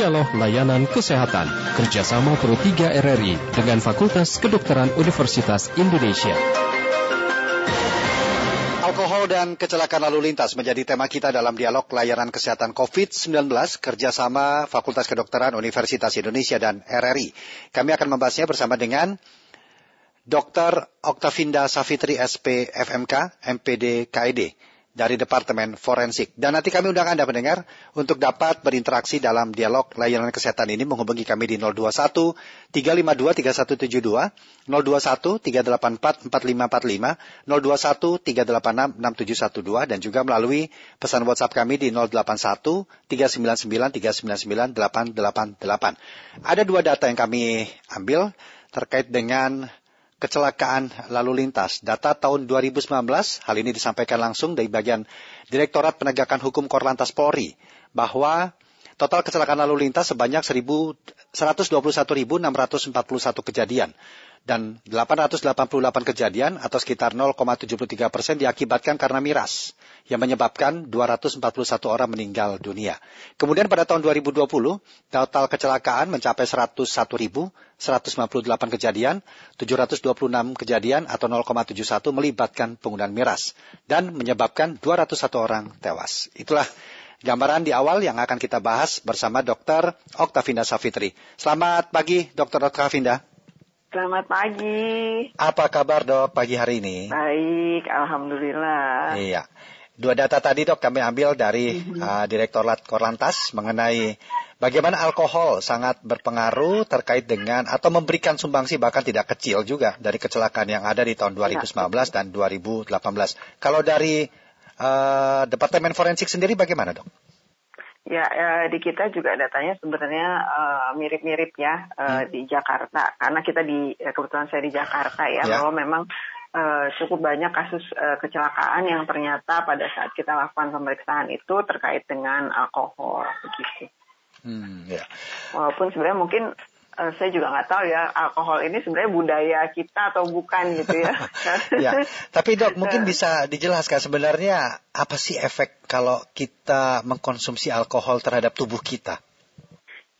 Dialog Layanan Kesehatan kerjasama Pro 3 RRI dengan Fakultas Kedokteran Universitas Indonesia. Alkohol dan kecelakaan lalu lintas menjadi tema kita dalam dialog layanan kesehatan COVID-19 kerjasama Fakultas Kedokteran Universitas Indonesia dan RRI. Kami akan membahasnya bersama dengan Dr. Oktavinda Safitri SP FMK MPD KID dari Departemen Forensik. Dan nanti kami undang Anda mendengar untuk dapat berinteraksi dalam dialog layanan kesehatan ini menghubungi kami di 021 352 3172, 021 384 4545, 021 386 6712 dan juga melalui pesan WhatsApp kami di 081 399 399 888. Ada dua data yang kami ambil terkait dengan kecelakaan lalu lintas. Data tahun 2019, hal ini disampaikan langsung dari bagian Direktorat Penegakan Hukum Korlantas Polri, bahwa total kecelakaan lalu lintas sebanyak 121.641 kejadian dan 888 kejadian atau sekitar 0,73 persen diakibatkan karena miras yang menyebabkan 241 orang meninggal dunia. Kemudian pada tahun 2020 total kecelakaan mencapai 101.158 kejadian, 726 kejadian atau 0,71 melibatkan penggunaan miras dan menyebabkan 201 orang tewas. Itulah gambaran di awal yang akan kita bahas bersama Dr. Oktavinda Safitri. Selamat pagi Dr. Oktavinda. Selamat pagi. Apa kabar dok pagi hari ini? Baik, Alhamdulillah. Iya. Dua data tadi dok kami ambil dari mm -hmm. uh, Direktorat Korlantas mengenai bagaimana alkohol sangat berpengaruh terkait dengan atau memberikan sumbangsi bahkan tidak kecil juga dari kecelakaan yang ada di tahun 2019 ya. dan 2018. Kalau dari uh, Departemen Forensik sendiri bagaimana dok? Ya, eh, di kita juga datanya sebenarnya uh, mirip-mirip ya uh, hmm. di Jakarta karena kita di kebetulan saya di Jakarta ya, ya. bahwa memang uh, cukup banyak kasus uh, kecelakaan yang ternyata pada saat kita lakukan pemeriksaan itu terkait dengan alkohol begitu. Hmm, ya. Walaupun sebenarnya mungkin uh, saya juga nggak tahu ya alkohol ini sebenarnya budaya kita atau bukan gitu ya. ya, tapi dok mungkin bisa dijelaskan sebenarnya apa sih efek kalau kita mengkonsumsi alkohol terhadap tubuh kita?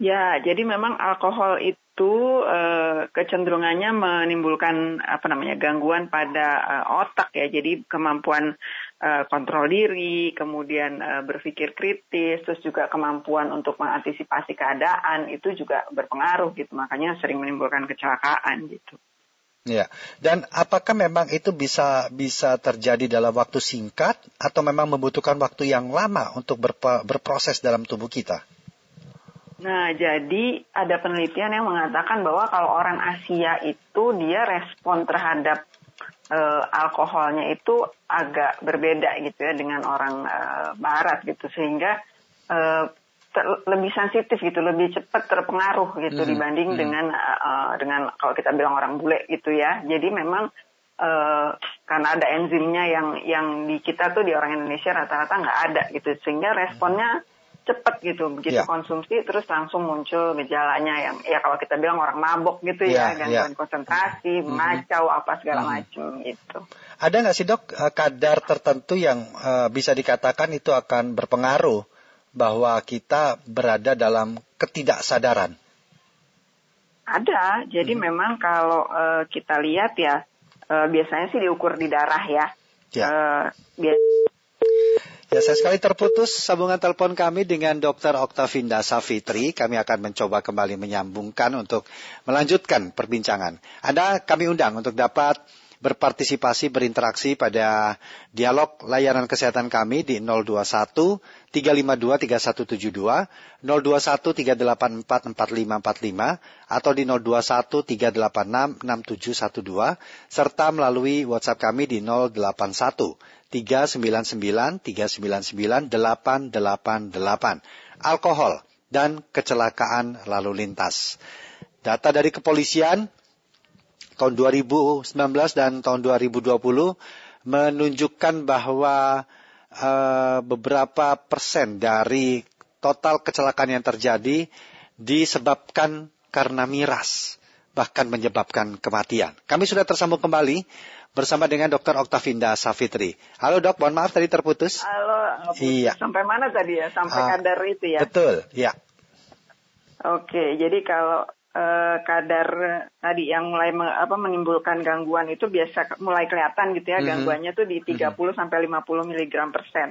Ya, jadi memang alkohol itu uh, kecenderungannya menimbulkan apa namanya gangguan pada uh, otak ya. Jadi kemampuan uh, kontrol diri, kemudian uh, berpikir kritis, terus juga kemampuan untuk mengantisipasi keadaan itu juga berpengaruh gitu. Makanya sering menimbulkan kecelakaan gitu. Ya, dan apakah memang itu bisa bisa terjadi dalam waktu singkat atau memang membutuhkan waktu yang lama untuk berproses dalam tubuh kita? Nah, jadi ada penelitian yang mengatakan bahwa kalau orang Asia itu dia respon terhadap uh, alkoholnya itu agak berbeda gitu ya dengan orang uh, Barat gitu sehingga uh, ter, lebih sensitif gitu, lebih cepat terpengaruh gitu hmm. dibanding hmm. dengan uh, dengan kalau kita bilang orang bule gitu ya. Jadi memang uh, karena ada enzimnya yang yang di kita tuh di orang Indonesia rata-rata nggak ada gitu sehingga responnya cepat gitu begitu ya. konsumsi terus langsung muncul gejalanya yang ya kalau kita bilang orang mabok gitu ya, ya gangguan ya. konsentrasi mm -hmm. ngacau apa segala mm -hmm. macam gitu ada nggak sih dok eh, kadar tertentu yang uh, bisa dikatakan itu akan berpengaruh bahwa kita berada dalam ketidaksadaran ada jadi hmm. memang kalau uh, kita lihat ya uh, biasanya sih diukur di darah ya, ya. Uh, Ya, saya sekali terputus sambungan telepon kami dengan Dr. Oktavinda Safitri. Kami akan mencoba kembali menyambungkan untuk melanjutkan perbincangan. Anda kami undang untuk dapat berpartisipasi berinteraksi pada dialog layanan kesehatan kami di 021 352 3172, 021 384 4545 atau di 021 386 6712 serta melalui WhatsApp kami di 081 399 399 888. Alkohol dan kecelakaan lalu lintas. Data dari kepolisian tahun 2019 dan tahun 2020 menunjukkan bahwa uh, beberapa persen dari total kecelakaan yang terjadi disebabkan karena miras, bahkan menyebabkan kematian. Kami sudah tersambung kembali bersama dengan Dr. Oktavinda Safitri. Halo dok, mohon maaf tadi terputus. Halo, iya. sampai mana tadi ya? Sampai uh, kadar itu ya? Betul, ya. Oke, jadi kalau uh, kadar tadi yang mulai me, apa menimbulkan gangguan itu biasa mulai kelihatan gitu ya mm -hmm. gangguannya tuh di 30 mm -hmm. sampai 50 mg persen.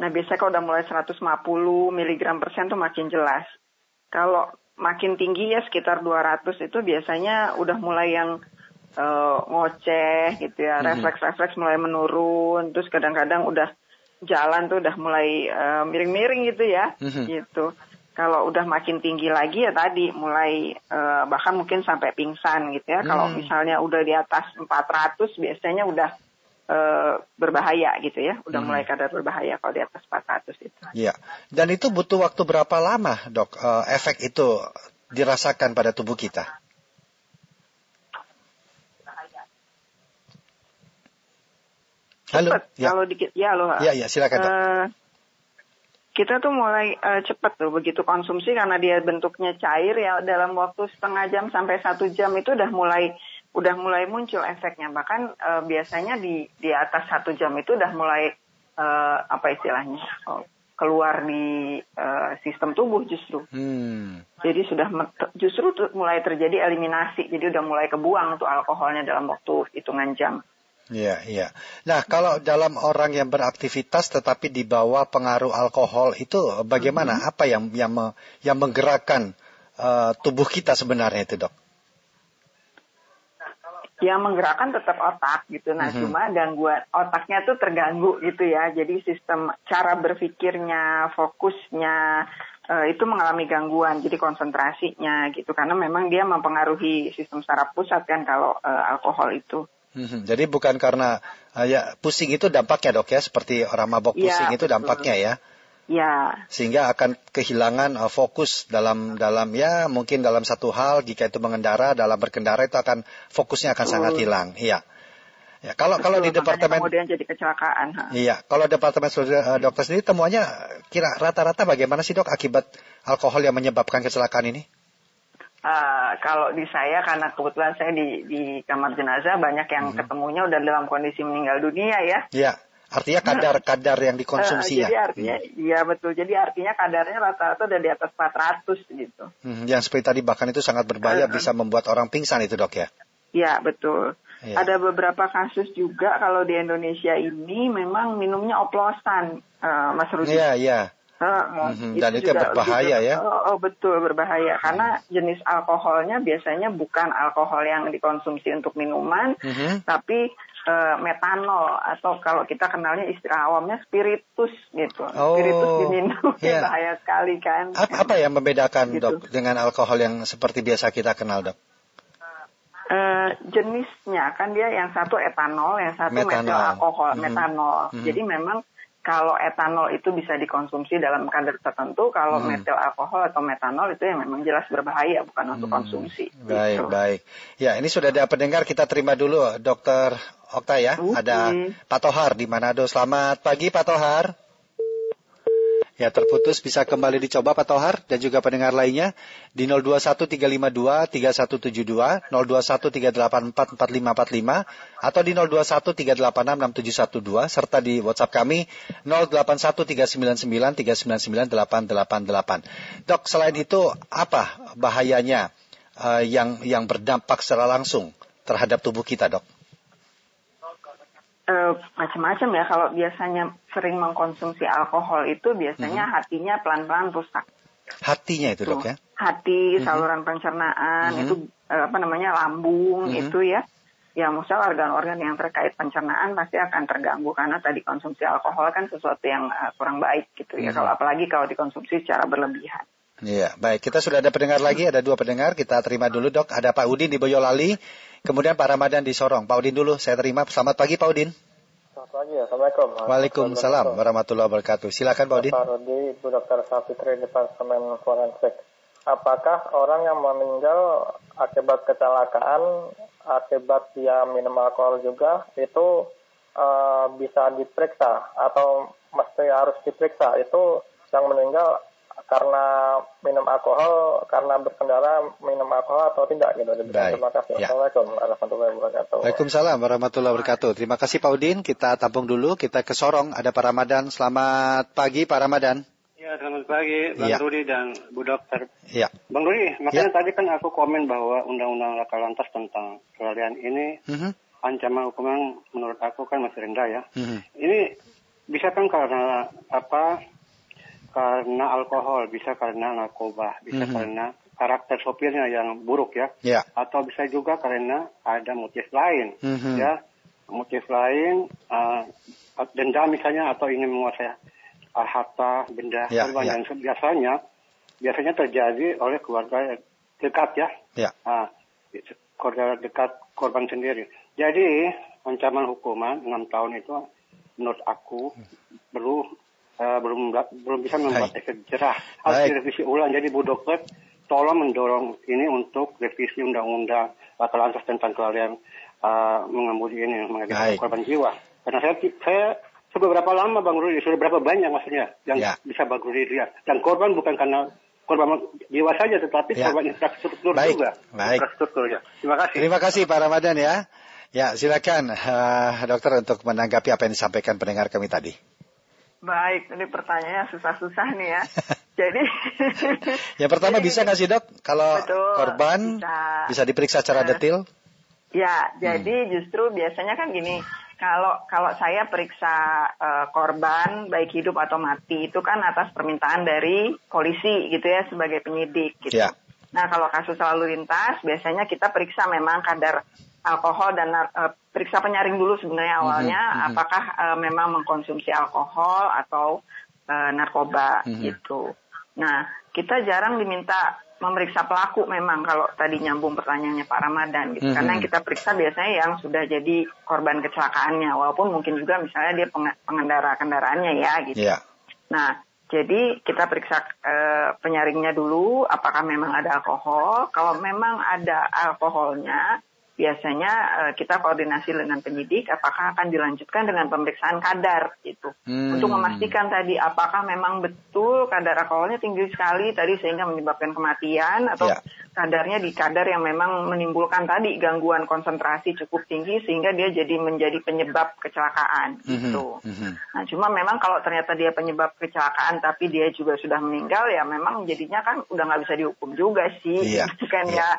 Nah biasanya kalau udah mulai 150 mg persen tuh makin jelas. Kalau makin tinggi ya sekitar 200 itu biasanya udah mulai yang uh, ngoceh gitu ya, mhm. refleks-refleks mulai menurun, terus kadang-kadang udah jalan tuh udah mulai miring miring-miring gitu ya, mm -hmm. gitu. Kalau udah makin tinggi lagi ya tadi mulai uh, bahkan mungkin sampai pingsan gitu ya. Mm. Kalau misalnya udah di atas 400 biasanya udah uh, berbahaya gitu ya. Udah hmm. mulai kadar berbahaya kalau di atas 400 itu. Iya. Dan itu butuh waktu berapa lama, Dok? Uh, efek itu dirasakan pada tubuh kita? Halo. Cepet. Ya. Kalau dikit, ya loh. Ya, ya, silakan. Uh, kita tuh mulai uh, cepet tuh begitu konsumsi karena dia bentuknya cair ya dalam waktu setengah jam sampai satu jam itu udah mulai udah mulai muncul efeknya bahkan uh, biasanya di di atas satu jam itu udah mulai uh, apa istilahnya oh, keluar di uh, sistem tubuh justru. Hmm. Jadi sudah justru mulai terjadi eliminasi. Jadi udah mulai kebuang tuh alkoholnya dalam waktu hitungan jam. Iya, iya. Nah, kalau dalam orang yang beraktivitas tetapi di bawah pengaruh alkohol itu bagaimana? Mm -hmm. Apa yang yang yang menggerakkan uh, tubuh kita sebenarnya itu, Dok? Yang menggerakkan tetap otak gitu. Nah, mm -hmm. cuma gangguan otaknya tuh terganggu gitu ya. Jadi sistem cara berpikirnya, fokusnya uh, itu mengalami gangguan. Jadi konsentrasinya gitu karena memang dia mempengaruhi sistem saraf pusat kan kalau uh, alkohol itu. Hmm, jadi bukan karena uh, ya pusing itu dampaknya dok ya, seperti orang mabok iya, pusing ya, itu betul. dampaknya ya. Ya. Sehingga akan kehilangan uh, fokus dalam dalam ya mungkin dalam satu hal jika itu mengendara dalam berkendara itu akan fokusnya akan betul. sangat hilang. Iya. Ya, kalau Betul, kalau di departemen kemudian jadi kecelakaan. Ha. Iya, kalau departemen uh, dokter sendiri temuannya kira rata-rata bagaimana sih dok akibat alkohol yang menyebabkan kecelakaan ini? Uh, kalau di saya karena kebetulan saya di di kamar jenazah banyak yang hmm. ketemunya udah dalam kondisi meninggal dunia ya. Iya. Artinya kadar-kadar yang dikonsumsi uh, ya. Jadi artinya hmm. iya hmm. betul. Jadi artinya kadarnya rata-rata udah di atas 400 gitu. Hmm, yang seperti tadi bahkan itu sangat berbahaya uh, bisa membuat orang pingsan itu, Dok ya. Iya, betul. Ya. Ada beberapa kasus juga kalau di Indonesia ini memang minumnya oplosan, uh, Mas Rudi. Iya, iya. Mm-hmm. Dan itu, itu berbahaya juga, ya? Oh, oh betul berbahaya karena jenis alkoholnya biasanya bukan alkohol yang dikonsumsi untuk minuman, mm-hmm. tapi uh, metanol atau kalau kita kenalnya istilah awamnya spiritus gitu. Oh, spiritus diminum yeah. bahaya sekali kan. Apa, apa yang membedakan gitu. dok dengan alkohol yang seperti biasa kita kenal dok? Uh, jenisnya kan dia yang satu etanol, yang satu metanol. metil alkohol, mm -hmm. metanol. Mm -hmm. Jadi memang kalau etanol itu bisa dikonsumsi dalam kadar tertentu, kalau hmm. metil alkohol atau metanol itu yang memang jelas berbahaya, bukan hmm. untuk konsumsi. Baik, gitu. baik. Ya, ini sudah ada pendengar, kita terima dulu Dokter Okta ya. Okay. Ada Pak Tohar di Manado. Selamat pagi Pak Tohar. Ya terputus bisa kembali dicoba Pak Tohar dan juga pendengar lainnya di 0213523172, 0213844545 atau di 0213866712 serta di WhatsApp kami 081399399888. Dok, selain itu apa bahayanya uh, yang yang berdampak secara langsung terhadap tubuh kita, Dok? Uh, macam-macam ya kalau biasanya sering mengkonsumsi alkohol itu biasanya hmm. hatinya pelan-pelan rusak. Hatinya itu dok ya? Hati, hmm. saluran pencernaan, hmm. itu uh, apa namanya lambung hmm. itu ya. Ya misalnya organ-organ yang terkait pencernaan pasti akan terganggu karena tadi konsumsi alkohol kan sesuatu yang uh, kurang baik gitu ya. Hmm. Kalau apalagi kalau dikonsumsi secara berlebihan. Iya, baik. Kita sudah ada pendengar lagi, ada dua pendengar. Kita terima dulu dok. Ada Pak Udin di Boyolali. Kemudian Pak Ramadan di Sorong. Pak Udin dulu, saya terima. Selamat pagi Pak Udin. Selamat pagi, Assalamualaikum. Waalaikumsalam warahmatullahi wabarakatuh. Silakan Pak Udin. Pak Rudi, Ibu Dr. Safitri Departemen Forensik. Apakah orang yang meninggal akibat kecelakaan, akibat dia minum alkohol juga, itu uh, bisa diperiksa atau mesti harus diperiksa? Itu yang meninggal karena minum alkohol, karena berkendara minum alkohol atau tidak gitu. Baik. Terima kasih. Ya. Assalamualaikum warahmatullahi wabarakatuh. Waalaikumsalam warahmatullahi wabarakatuh. Terima kasih Pak Udin. Kita tampung dulu, kita ke Sorong. Ada Pak Ramadan. Selamat pagi Pak Ramadan. Ya, Ya, selamat pagi Bang Ya. Rudi dan Bu Dokter. Ya. Bang Rudi, makanya Ya. tadi kan aku komen bahwa Undang-Undang Laka Lantas tentang kelalaian ini Mhm. ancaman hukuman menurut aku kan masih rendah ya. Mhm. Ini bisa kan karena apa? Karena alkohol, bisa karena narkoba, bisa Mhm. karena karakter sopirnya yang buruk ya. Ya. Atau bisa juga karena ada motif lain Mhm. ya. Motif lain uh, denda misalnya atau ingin menguasai uh, harta benda Ya, korban ya. yang biasanya biasanya terjadi oleh keluarga dekat ya. Ya. Ah, keluarga dekat korban sendiri. Jadi ancaman hukuman 6 tahun itu menurut aku belum eh, belum belum bisa membuat Baik. efek jerah. Harus direvisi ulang. Jadi Bu Dokter tolong mendorong ini untuk revisi undang-undang laka lantas tentang kelalaian eh, mengemudi ini mengakibatkan Baik. korban jiwa. Karena saya saya sudah berapa lama Bang Rudi, sudah berapa banyak maksudnya yang Ya. bisa Bang Rudi lihat. Dan korban bukan karena korban jiwa saja, tetapi Ya. korban infrastruktur Baik. juga. Baik. Infrastruktur ya. Terima kasih. Terima kasih Pak Ramadan ya. Ya, silakan eh, dokter untuk menanggapi apa yang disampaikan pendengar kami tadi. Baik, ini pertanyaannya susah-susah nih ya. Jadi Yang pertama Jadi- bisa nggak sih dok kalau Betul, korban bisa. bisa diperiksa secara Eh, detail? Ya, Hmm. jadi justru biasanya kan gini, kalau kalau saya periksa eh, korban baik hidup atau mati itu kan atas permintaan dari polisi gitu ya sebagai penyidik gitu. Ya. Nah, kalau kasus lalu lintas biasanya kita periksa memang kadar alkohol dan eh, periksa penyaring dulu sebenarnya awalnya Mhm, mhm. apakah eh, memang mengkonsumsi alkohol atau eh, narkoba Mhm. gitu. Nah, kita jarang diminta memeriksa pelaku memang kalau tadi nyambung pertanyaannya Pak Ramadan gitu. Mhm. Karena yang kita periksa biasanya yang sudah jadi korban kecelakaannya walaupun mungkin juga misalnya dia penge- pengendara kendaraannya ya gitu. Ya. Nah, jadi kita periksa eh, penyaringnya dulu, apakah memang ada alkohol. Kalau memang ada alkoholnya, biasanya eh, kita koordinasi dengan penyidik, apakah akan dilanjutkan dengan pemeriksaan kadar gitu, Hmm. untuk memastikan tadi apakah memang betul kadar alkoholnya tinggi sekali tadi sehingga menyebabkan kematian atau Ya. kadarnya di kadar yang memang menimbulkan tadi gangguan konsentrasi cukup tinggi sehingga dia jadi menjadi penyebab kecelakaan Mhm, gitu. mhm. Nah, cuma memang kalau ternyata dia penyebab kecelakaan tapi dia juga sudah meninggal ya memang jadinya kan udah nggak bisa dihukum juga sih, Iya, gitu kan iya. ya.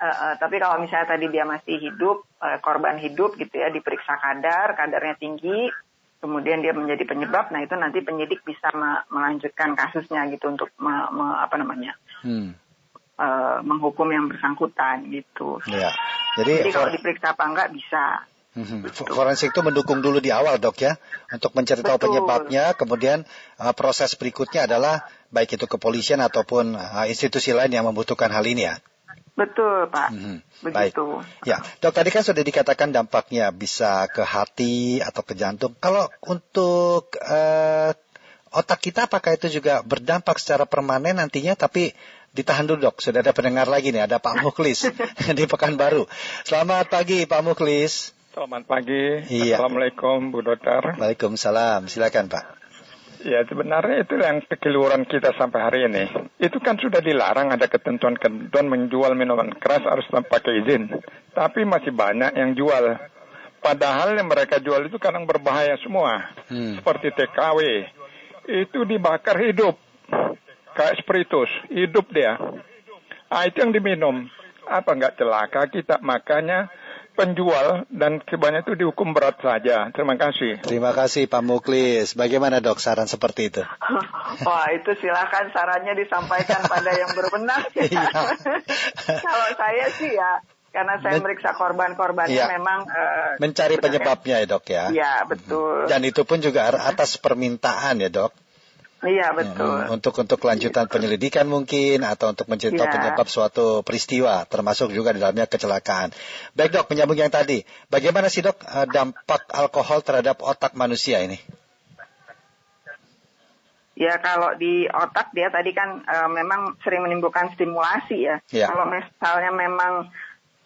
Eh, eh, tapi kalau misalnya tadi dia masih hidup, eh, korban hidup gitu ya, diperiksa kadar, kadarnya tinggi, kemudian dia menjadi penyebab, nah itu nanti penyidik bisa me- melanjutkan kasusnya gitu untuk me- me- apa namanya Hmm. eh, menghukum yang bersangkutan gitu. Ya. Jadi, Jadi kalau diperiksa apa enggak bisa. Mhm. forensik itu mendukung dulu di awal dok ya untuk mencari tahu penyebabnya, kemudian uh, proses berikutnya adalah baik itu kepolisian ataupun uh, institusi lain yang membutuhkan hal ini ya. Betul, Pak. Mhm. Baik. Begitu. Ya, dok tadi kan sudah dikatakan dampaknya bisa ke hati atau ke jantung. Kalau untuk eh, otak kita apakah itu juga berdampak secara permanen nantinya? Tapi ditahan dulu dok, sudah ada pendengar lagi nih, ada Pak Muklis di Pekanbaru. Selamat pagi Pak Muklis. Selamat pagi. Iya. Assalamualaikum Bu Dokter. Waalaikumsalam, silakan Pak. Ya sebenarnya itu yang kekeliruan kita sampai hari ini. Itu kan sudah dilarang ada ketentuan-ketentuan menjual minuman keras harus pakai izin. Tapi masih banyak yang jual. Padahal yang mereka jual itu kadang berbahaya semua. Hmm. Seperti TKW. Itu dibakar hidup. Kayak spiritus. Hidup dia. Ah, itu yang diminum. Apa nggak celaka kita? Makanya penjual dan kebanyakan itu dihukum berat saja. Terima kasih. Terima kasih Pak Muklis. Bagaimana dok saran seperti itu? Wah itu silakan sarannya disampaikan pada yang berwenang. Iya. Kalau saya sih ya, karena saya Men- meriksa korban-korbannya Iya. memang eh, Mencari penyebabnya ya dok ya. Iya betul. Dan itu pun juga atas permintaan ya dok. Iya betul. Hmm, Untuk untuk kelanjutan penyelidikan mungkin atau untuk mencari Iya. penyebab suatu peristiwa, termasuk juga di dalamnya kecelakaan. Baik dok, menyambung yang tadi, bagaimana sih dok eh, dampak alkohol terhadap otak manusia ini? Ya kalau di otak dia tadi kan eh, memang sering menimbulkan stimulasi ya. Iya. Kalau misalnya memang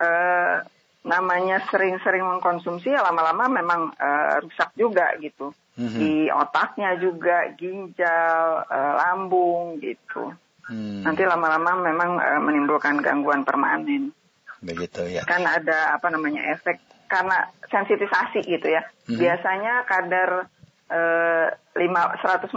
eh, namanya sering-sering mengkonsumsi ya lama-lama memang eh, rusak juga gitu. Mhm. Di otaknya juga ginjal, eh, lambung gitu. Hmm, Nanti lama-lama memang eh, menimbulkan gangguan permanen. begitu ya. Kan ada apa namanya efek karena sensitisasi gitu ya. Mhm. Biasanya kadar eh, lima 150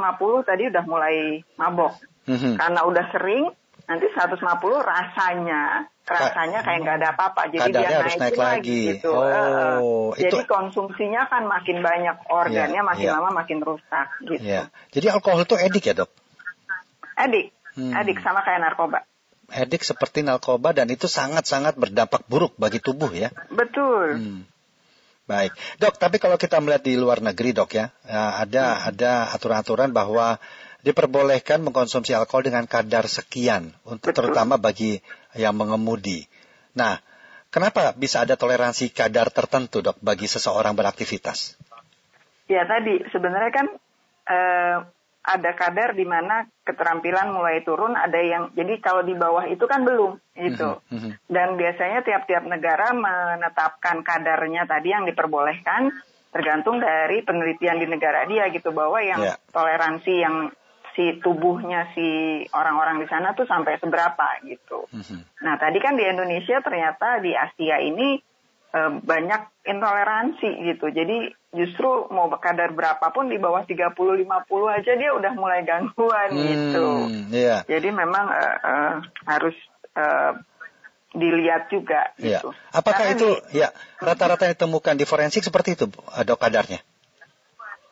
tadi udah mulai mabok. Mhm. Karena udah sering, nanti 150 rasanya rasanya kayak nggak ada apa-apa. Jadi dia harus naik lagi. lagi. gitu. Oh, Eh, Jadi itu- konsumsinya kan makin banyak organnya, Iya, makin iya. lama makin rusak gitu. Ya. Jadi alkohol itu edik ya dok? Adik, Hmm. adik sama kayak narkoba. Edik seperti narkoba dan itu sangat-sangat berdampak buruk bagi tubuh ya. Betul. Hmm. Baik, dok. Tapi kalau kita melihat di luar negeri, dok ya, ya, ada ada aturan-aturan bahwa diperbolehkan mengkonsumsi alkohol dengan kadar sekian, untuk Betul. terutama bagi yang mengemudi. Nah, kenapa bisa ada toleransi kadar tertentu, dok, bagi seseorang beraktivitas? Ya tadi sebenarnya kan eh, ada kadar di mana keterampilan mulai turun, ada yang jadi kalau di bawah itu kan belum gitu. Mhm, mhm. Dan biasanya tiap-tiap negara menetapkan kadarnya tadi yang diperbolehkan tergantung dari penelitian di negara dia gitu bahwa yang Ya. toleransi yang si tubuhnya si orang-orang di sana tuh sampai seberapa gitu. Mhm. Nah, tadi kan di Indonesia ternyata di Asia ini eh, banyak intoleransi gitu. Jadi justru mau kadar berapapun di bawah 30-50 aja dia udah mulai gangguan gitu. Hmm, Iya. Jadi memang eh, eh, harus eh, dilihat juga Iya. gitu. Apakah Karena itu di- ya rata-rata yang ditemukan di forensik seperti itu, dok kadarnya?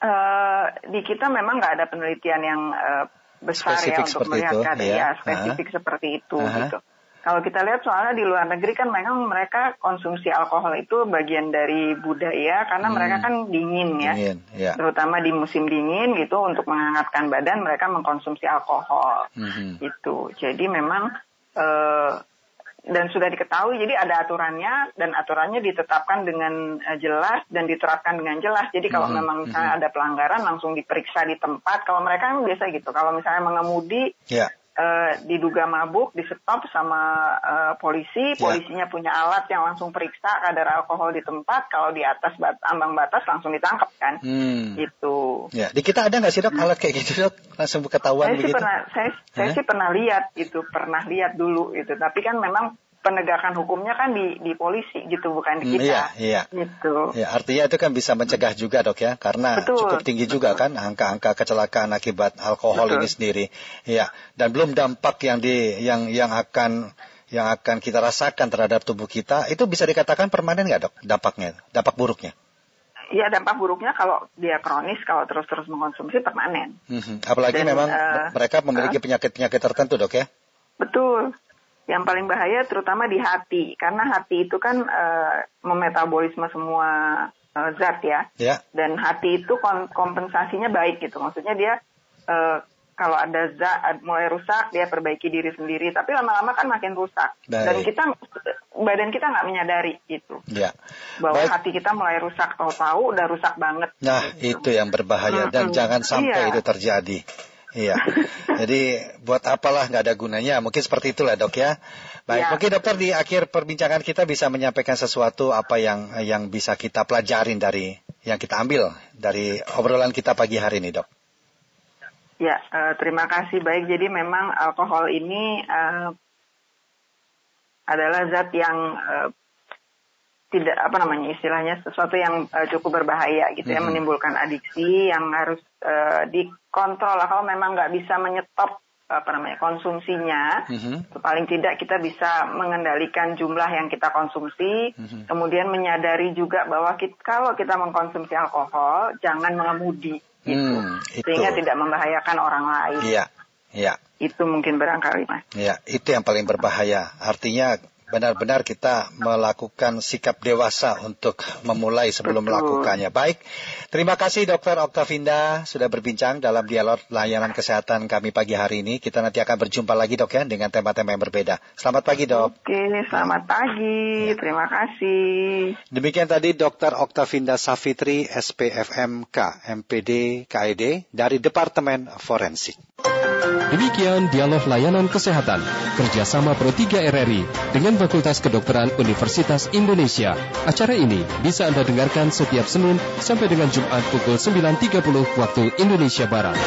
Eh, di kita memang nggak ada penelitian yang eh, besar Spesifik ya untuk melihat itu, kadar ya. ya spesifik seperti itu Aha. gitu. Kalau kita lihat soalnya di luar negeri kan memang mereka konsumsi alkohol itu bagian dari budaya karena Hmm. mereka kan dingin ya. Dingin, ya. Terutama di musim dingin gitu untuk menghangatkan badan mereka mengkonsumsi alkohol Mhm. gitu. Jadi memang eh, dan sudah diketahui jadi ada aturannya dan aturannya ditetapkan dengan eh, jelas dan diterapkan dengan jelas. Jadi kalau Mhm, memang misalnya ada pelanggaran langsung diperiksa di tempat. Kalau mereka kan biasa gitu. Kalau misalnya mengemudi Ya. Eh, diduga mabuk, di stop sama eh, polisi, Ya. polisinya punya alat yang langsung periksa kadar alkohol di tempat. Kalau di atas bat ambang batas langsung ditangkap kan. Hmm. Gitu. Ya, di kita ada nggak sih dok alat kayak gitu dok? Langsung ketahuan Saya sih begitu? pernah, saya, saya Hah? sih pernah lihat gitu, pernah lihat dulu gitu. Tapi kan memang penegakan hukumnya kan di di polisi gitu, bukan di Hmm, kita. iya, iya. Gitu. Ya, artinya itu kan bisa mencegah juga dok ya, karena Betul, cukup tinggi juga kan angka-angka kecelakaan akibat alkohol Betul. ini sendiri. Ya, dan belum dampak yang di yang yang akan yang akan kita rasakan terhadap tubuh kita itu bisa dikatakan permanen nggak dok dampaknya, dampak buruknya? Iya dampak buruknya kalau dia kronis, kalau terus-terus mengkonsumsi permanen. Mhm. Apalagi Dan, memang eh, mereka memiliki penyakit-penyakit tertentu dok ya. Betul. Yang paling bahaya terutama di hati, karena hati itu kan eh, memetabolisme semua eh, zat ya. Ya, dan hati itu kompensasinya baik gitu maksudnya dia eh, kalau ada zat mulai rusak dia perbaiki diri sendiri tapi lama-lama kan makin rusak Baik. dan kita badan kita nggak menyadari gitu ya. bahwa Baik. hati kita mulai rusak tahu-tahu udah rusak banget Nah, gitu. itu yang berbahaya dan Mm-mm. jangan sampai Iya. itu terjadi. Iya. Jadi buat apalah nggak ada gunanya. Mungkin seperti itulah dok ya. Baik, Iya. mungkin dokter di akhir perbincangan kita bisa menyampaikan sesuatu apa yang yang bisa kita pelajarin dari yang kita ambil dari obrolan kita pagi hari ini dok. Ya, eh, terima kasih. Baik, jadi memang alkohol ini eh, adalah zat yang eh, tidak apa namanya istilahnya sesuatu yang eh, cukup berbahaya gitu ya, Mhm. menimbulkan adiksi yang harus eh, dikontrol. Kalau memang nggak bisa menyetop apa namanya konsumsinya, Mhm. paling tidak kita bisa mengendalikan jumlah yang kita konsumsi, Mhm. kemudian menyadari juga bahwa kita, kalau kita mengkonsumsi alkohol jangan mengemudi gitu, Hmm, itu. sehingga tidak membahayakan orang lain. Iya, iya, Itu mungkin barangkali mas. iya. Itu yang paling berbahaya. Artinya benar-benar kita melakukan sikap dewasa untuk memulai sebelum Betul. melakukannya. Baik, terima kasih Dokter Oktavinda sudah berbincang dalam dialog layanan kesehatan kami pagi hari ini. Kita nanti akan berjumpa lagi dok ya dengan tema-tema yang berbeda. Selamat pagi dok. Oke, selamat pagi. Ya. Terima kasih. Demikian tadi Dr. Oktavinda Safitri, SPFMK, MPD, KED dari Departemen Forensik. Demikian dialog layanan kesehatan kerjasama Pro 3 RRI dengan Fakultas Kedokteran Universitas Indonesia. Acara ini bisa Anda dengarkan setiap Senin sampai dengan Jumat pukul 9.30 waktu Indonesia Barat.